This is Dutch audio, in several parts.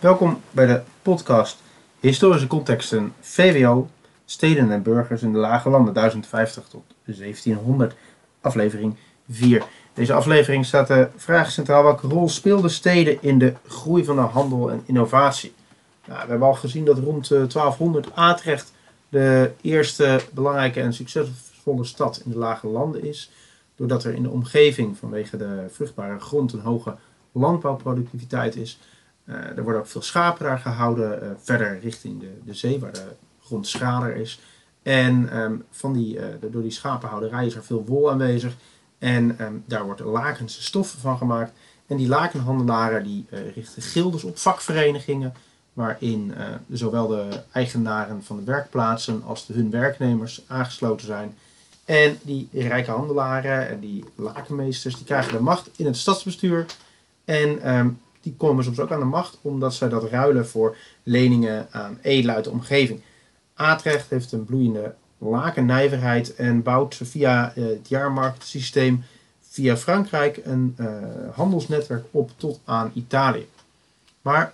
Welkom bij de podcast Historische Contexten VWO, Steden en Burgers in de Lage Landen 1050 tot 1700, aflevering 4. Deze aflevering staat de vraag centraal welke rol speelden steden in de groei van de handel en innovatie. Nou, we hebben al gezien dat rond 1200 Atrecht de eerste belangrijke en succesvolle stad in de Lage Landen is. Doordat er in de omgeving vanwege de vruchtbare grond een hoge landbouwproductiviteit is. Uh, er worden ook veel schapen daar gehouden, uh, verder richting de, de zee, waar de grond schraler is. En um, van die, de, door die schapenhouderij is er veel wol aanwezig. En um, daar wordt lakense stoffen van gemaakt. En die lakenhandelaren die richten gildes op, vakverenigingen, waarin zowel de eigenaren van de werkplaatsen als de, hun werknemers aangesloten zijn. En die rijke handelaren en die lakenmeesters die krijgen de macht in het stadsbestuur. En um, die komen soms ook aan de macht omdat zij dat ruilen voor leningen aan edelen uit de omgeving. Atrecht heeft een bloeiende lakennijverheid en bouwt via uh, het jaarmarktsysteem via Frankrijk een uh, handelsnetwerk op tot aan Italië. Maar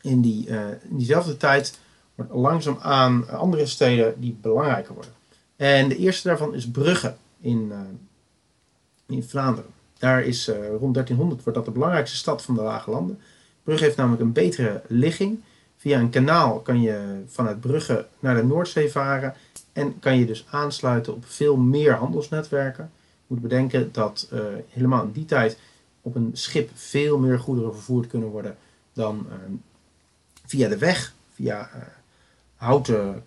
in, die, in diezelfde tijd wordt langzaamaan andere steden die belangrijker worden. En de eerste daarvan is Brugge in, in Vlaanderen. Daar is uh, rond 1300 wordt dat de belangrijkste stad van de Lage Landen. Brugge heeft namelijk een betere ligging. Via een kanaal kan je vanuit Brugge naar de Noordzee varen en kan je dus aansluiten op veel meer handelsnetwerken. Je moet bedenken dat uh, helemaal in die tijd op een schip veel meer goederen vervoerd kunnen worden dan uh, via de weg, via houten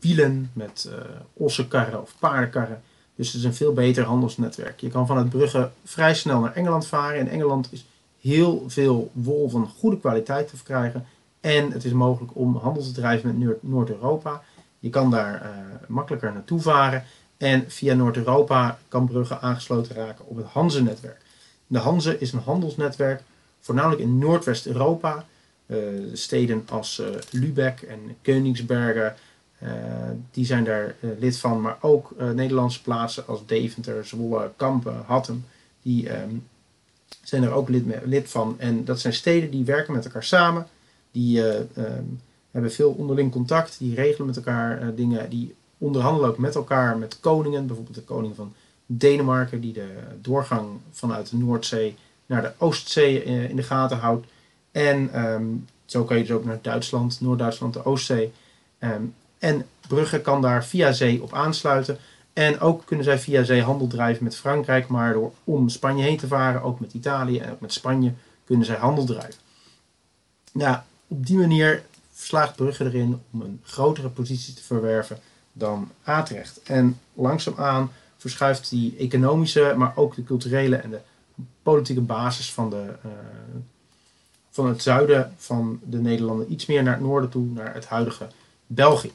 wielen met ossenkarren of paardenkarren. Dus het is een veel beter handelsnetwerk. Je kan vanuit Brugge vrij snel naar Engeland varen. In Engeland is heel veel wol van goede kwaliteit te verkrijgen. En het is mogelijk om handel te drijven met Noord-Europa. Je kan daar uh, makkelijker naartoe varen. En via Noord-Europa kan Brugge aangesloten raken op het Hanze-netwerk. De Hanze is een handelsnetwerk, voornamelijk in Noordwest-Europa. Uh, steden als uh, Lübeck en Koningsbergen, die zijn daar uh, lid van, maar ook uh, Nederlandse plaatsen als Deventer, Zwolle, Kampen, Hattem, die um, zijn er ook lid, lid, van. En dat zijn steden die werken met elkaar samen, die um, hebben veel onderling contact, die regelen met elkaar dingen, die onderhandelen ook met elkaar, met koningen, bijvoorbeeld de koning van Denemarken, die de doorgang vanuit de Noordzee naar de Oostzee in de gaten houdt. En um, zo kan je dus ook naar Duitsland, Noord-Duitsland, de Oostzee. En Brugge kan daar via zee op aansluiten. En ook kunnen zij via zee handel drijven met Frankrijk, maar door om Spanje heen te varen, ook met Italië en ook met Spanje, kunnen zij handel drijven. Nou, op die manier slaagt Brugge erin om een grotere positie te verwerven dan Atrecht. En langzaamaan verschuift die economische, maar ook de culturele en de politieke basis van, de, uh, van het zuiden van de Nederlanden iets meer naar het noorden toe, naar het huidige België.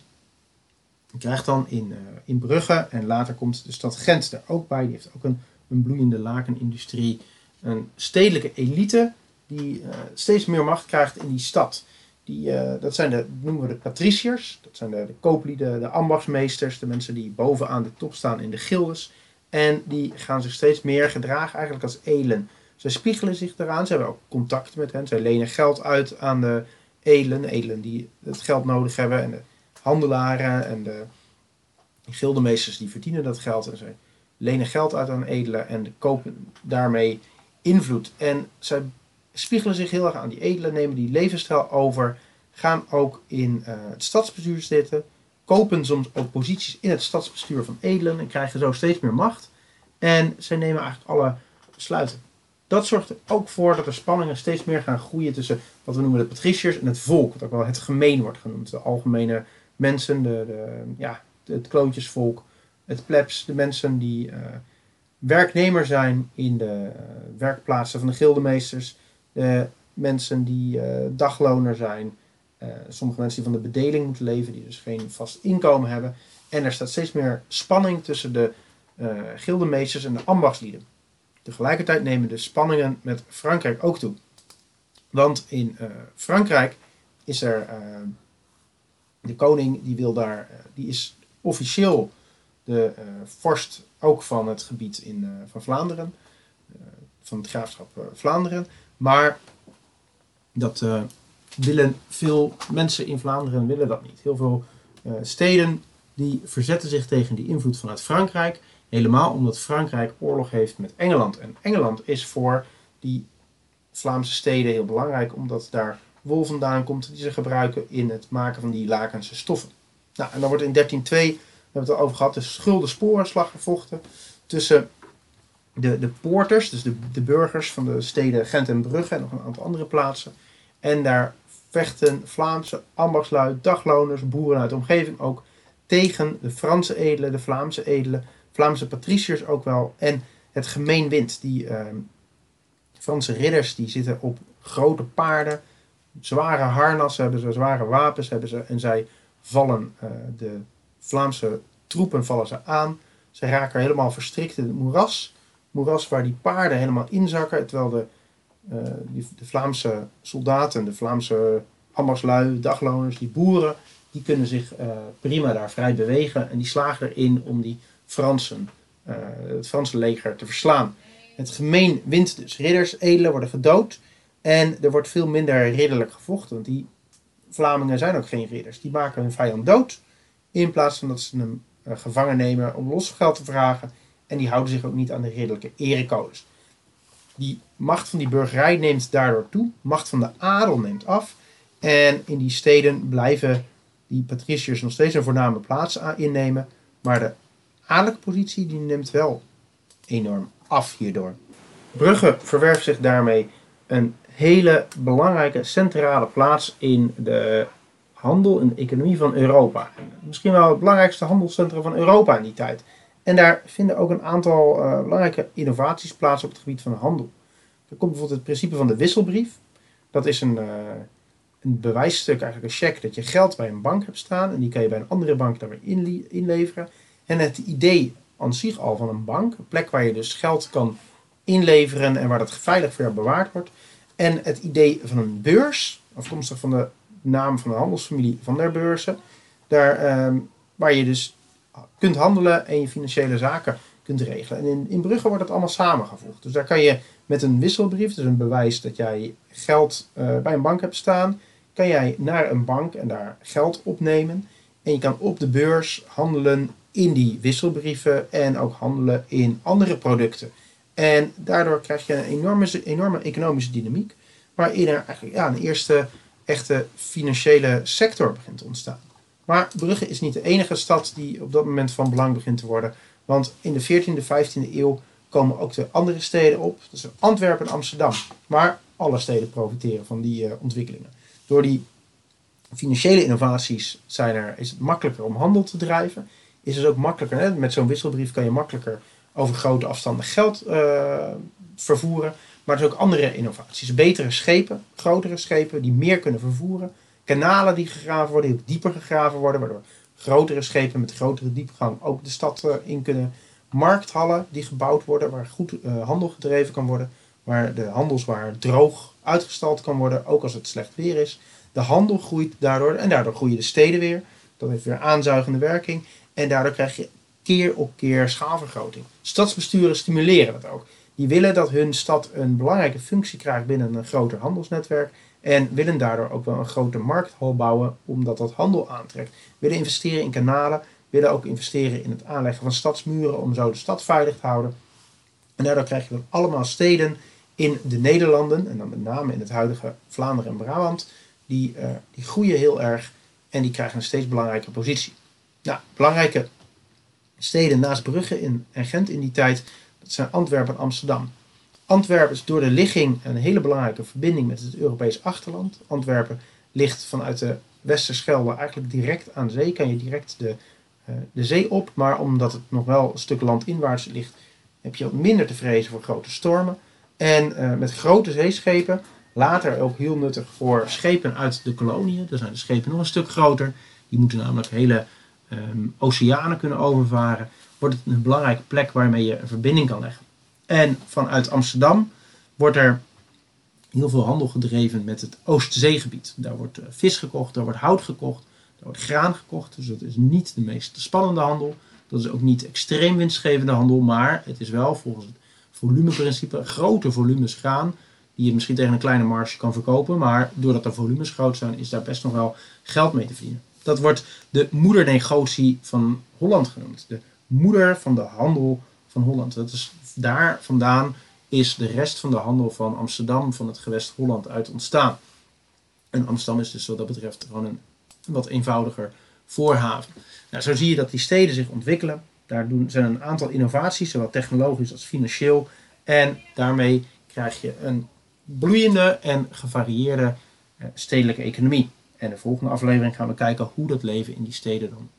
Je krijgt dan in, uh, in Brugge en later komt de stad Gent er ook bij. Die heeft ook een, een bloeiende lakenindustrie. Een stedelijke elite die uh, steeds meer macht krijgt in die stad. Die, uh, dat zijn de, noemen we de patriciërs. Dat zijn de, de kooplieden, de ambachtsmeesters. De mensen die bovenaan de top staan in de gildes. En die gaan zich steeds meer gedragen eigenlijk als edelen. Zij spiegelen zich eraan. Ze hebben ook contact met hen. Zij lenen geld uit aan de edelen. Edelen die het geld nodig hebben. En handelaren en de gildemeesters die verdienen dat geld en zij lenen geld uit aan edelen en kopen daarmee invloed. En zij spiegelen zich heel erg aan die edelen, nemen die levensstijl over, gaan ook in uh, het stadsbestuur zitten, kopen soms ook posities in het stadsbestuur van edelen en krijgen zo steeds meer macht. En zij nemen eigenlijk alle besluiten. Dat zorgt er ook voor dat er spanningen steeds meer gaan groeien tussen wat we noemen de patriciërs en het volk, wat ook wel het gemeen wordt genoemd, de algemene mensen, de, de, ja, het kloontjesvolk, het plebs, de mensen die uh, werknemer zijn in de uh, werkplaatsen van de gildemeesters, de mensen die uh, dagloner zijn, sommige mensen die van de bedeling moeten leven, die dus geen vast inkomen hebben. En er staat steeds meer spanning tussen de gildemeesters en de ambachtslieden. Tegelijkertijd nemen de spanningen met Frankrijk ook toe. Want in Frankrijk is er de koning die wil daar, eh, die is officieel de uh, vorst ook van het gebied in, uh, van Vlaanderen, van het graafschap Vlaanderen. Maar dat willen veel mensen in Vlaanderen willen dat niet. Heel veel steden die verzetten zich tegen die invloed vanuit Frankrijk. Helemaal omdat Frankrijk oorlog heeft met Engeland. En Engeland is voor die Vlaamse steden heel belangrijk, omdat daar wol vandaan komt die ze gebruiken in het maken van die lakense stoffen. Nou, en dan wordt in 1302, we hebben het al over gehad, de schuldensporenslag gevochten tussen de, de poorters, dus de, de burgers van de steden Gent en Brugge en nog een aantal andere plaatsen. En daar vechten Vlaamse ambachtslui, dagloners, boeren uit de omgeving ook tegen de Franse edelen, de Vlaamse edelen, Vlaamse patriciërs ook wel en het gemeenwind. Die uh, Franse ridders die zitten op grote paarden, zware harnassen hebben ze, zware wapens hebben ze en zij vallen uh, de Vlaamse troepen vallen ze aan. Ze raken helemaal verstrikt in het moeras. Moeras waar die paarden helemaal inzakken, terwijl de, uh, die, de Vlaamse soldaten, de Vlaamse ambachtslui, dagloners, die boeren, die kunnen zich uh, prima daar vrij bewegen en die slagen erin om die Fransen, het Franse leger te verslaan. Het gemeen wint dus. Ridders, edelen worden gedood en er wordt veel minder ridderlijk gevochten, want die Vlamingen zijn ook geen ridders. Die maken hun vijand dood in plaats van dat ze hem uh, gevangen nemen om losgeld te vragen en die houden zich ook niet aan de ridderlijke erecodes. Die macht van die burgerij neemt daardoor toe, macht van de adel neemt af en in die steden blijven die patriciërs nog steeds een voorname plaats innemen. Maar de adellijke positie die neemt wel enorm af hierdoor. Brugge verwerft zich daarmee een hele belangrijke centrale plaats in de handel en de economie van Europa. Misschien wel het belangrijkste handelscentrum van Europa in die tijd. En daar vinden ook een aantal uh, belangrijke innovaties plaats op het gebied van de handel. Er komt bijvoorbeeld het principe van de wisselbrief. Dat is een, uh, een bewijsstuk, eigenlijk een cheque, dat je geld bij een bank hebt staan en die kan je bij een andere bank daar weer inleveren. En het idee aan zich al van een bank, een plek waar je dus geld kan inleveren en waar dat veilig voor bewaard wordt. En het idee van een beurs, afkomstig van de naam van de handelsfamilie van der beurzen, daar, um, waar je dus kunt handelen en je financiële zaken kunt regelen. En in, in Brugge wordt dat allemaal samengevoegd. Dus daar kan je met een wisselbrief, dus een bewijs dat jij geld uh, bij een bank hebt staan, kan jij naar een bank en daar geld opnemen. En je kan op de beurs handelen in die wisselbrieven en ook handelen in andere producten. En daardoor krijg je een enorme, enorme economische dynamiek, waarin er eigenlijk ja, een eerste echte financiële sector begint te ontstaan. Maar Brugge is niet de enige stad die op dat moment van belang begint te worden. Want in de 14e, 15e eeuw komen ook de andere steden op. Zijn Antwerpen en Amsterdam. Maar alle steden profiteren van die uh, ontwikkelingen. Door die financiële innovaties zijn er, is het makkelijker om handel te drijven. Is het ook makkelijker, hè? met zo'n wisselbrief kan je makkelijker over grote afstanden geld uh, vervoeren. Maar zijn ook andere innovaties. Betere schepen, grotere schepen die meer kunnen vervoeren. Kanalen die gegraven worden, die ook dieper gegraven worden. Waardoor grotere schepen met grotere diepgang ook de stad uh, in kunnen. Markthallen die gebouwd worden waar goed uh, handel gedreven kan worden. Waar de handelswaar droog uitgestald kan worden, ook als het slecht weer is. De handel groeit daardoor en daardoor groeien de steden weer. Dat heeft weer aanzuigende werking. En daardoor krijg je keer op keer schaalvergroting. Stadsbesturen stimuleren dat ook. Die willen dat hun stad een belangrijke functie krijgt binnen een groter handelsnetwerk. En willen daardoor ook wel een grote markthal bouwen, omdat dat handel aantrekt. Willen investeren in kanalen, willen ook investeren in het aanleggen van stadsmuren om zo de stad veilig te houden. En daardoor krijg je dan allemaal steden in de Nederlanden, en dan met name in het huidige Vlaanderen en Brabant, die, uh, die groeien heel erg en die krijgen een steeds belangrijke positie. Nou, belangrijke steden naast Brugge in, en Gent in die tijd, dat zijn Antwerpen en Amsterdam. Antwerpen is door de ligging een hele belangrijke verbinding met het Europees achterland. Antwerpen ligt vanuit de Westerschelde eigenlijk direct aan zee, kan je direct de, uh, de zee op, maar omdat het nog wel een stuk landinwaarts ligt, heb je wat minder te vrezen voor grote stormen. En uh, met grote zeeschepen, later ook heel nuttig voor schepen uit de koloniën. Daar zijn de schepen nog een stuk groter. Die moeten namelijk hele um, oceanen kunnen overvaren. Wordt het een belangrijke plek waarmee je een verbinding kan leggen. En vanuit Amsterdam wordt er heel veel handel gedreven met het Oostzeegebied. Daar wordt vis gekocht, daar wordt hout gekocht, daar wordt graan gekocht. Dus dat is niet de meest spannende handel. Dat is ook niet extreem winstgevende handel, maar het is wel volgens het volumeprincipe grote volumes graan die je misschien tegen een kleine marge kan verkopen. Maar doordat de volumes groot zijn, is daar best nog wel geld mee te verdienen. Dat wordt de moedernegotie van Holland genoemd. De moeder van de handel van Holland. Dat is daar vandaan is de rest van de handel van Amsterdam, van het gewest Holland, uit ontstaan. En Amsterdam is dus wat dat betreft gewoon een wat eenvoudiger voorhaven. Nou, zo zie je dat die steden zich ontwikkelen. Daar doen, zijn een aantal innovaties, zowel technologisch als financieel. En daarmee krijg je een bloeiende en gevarieerde eh, stedelijke economie. En de volgende aflevering gaan we kijken hoe dat leven in die steden dan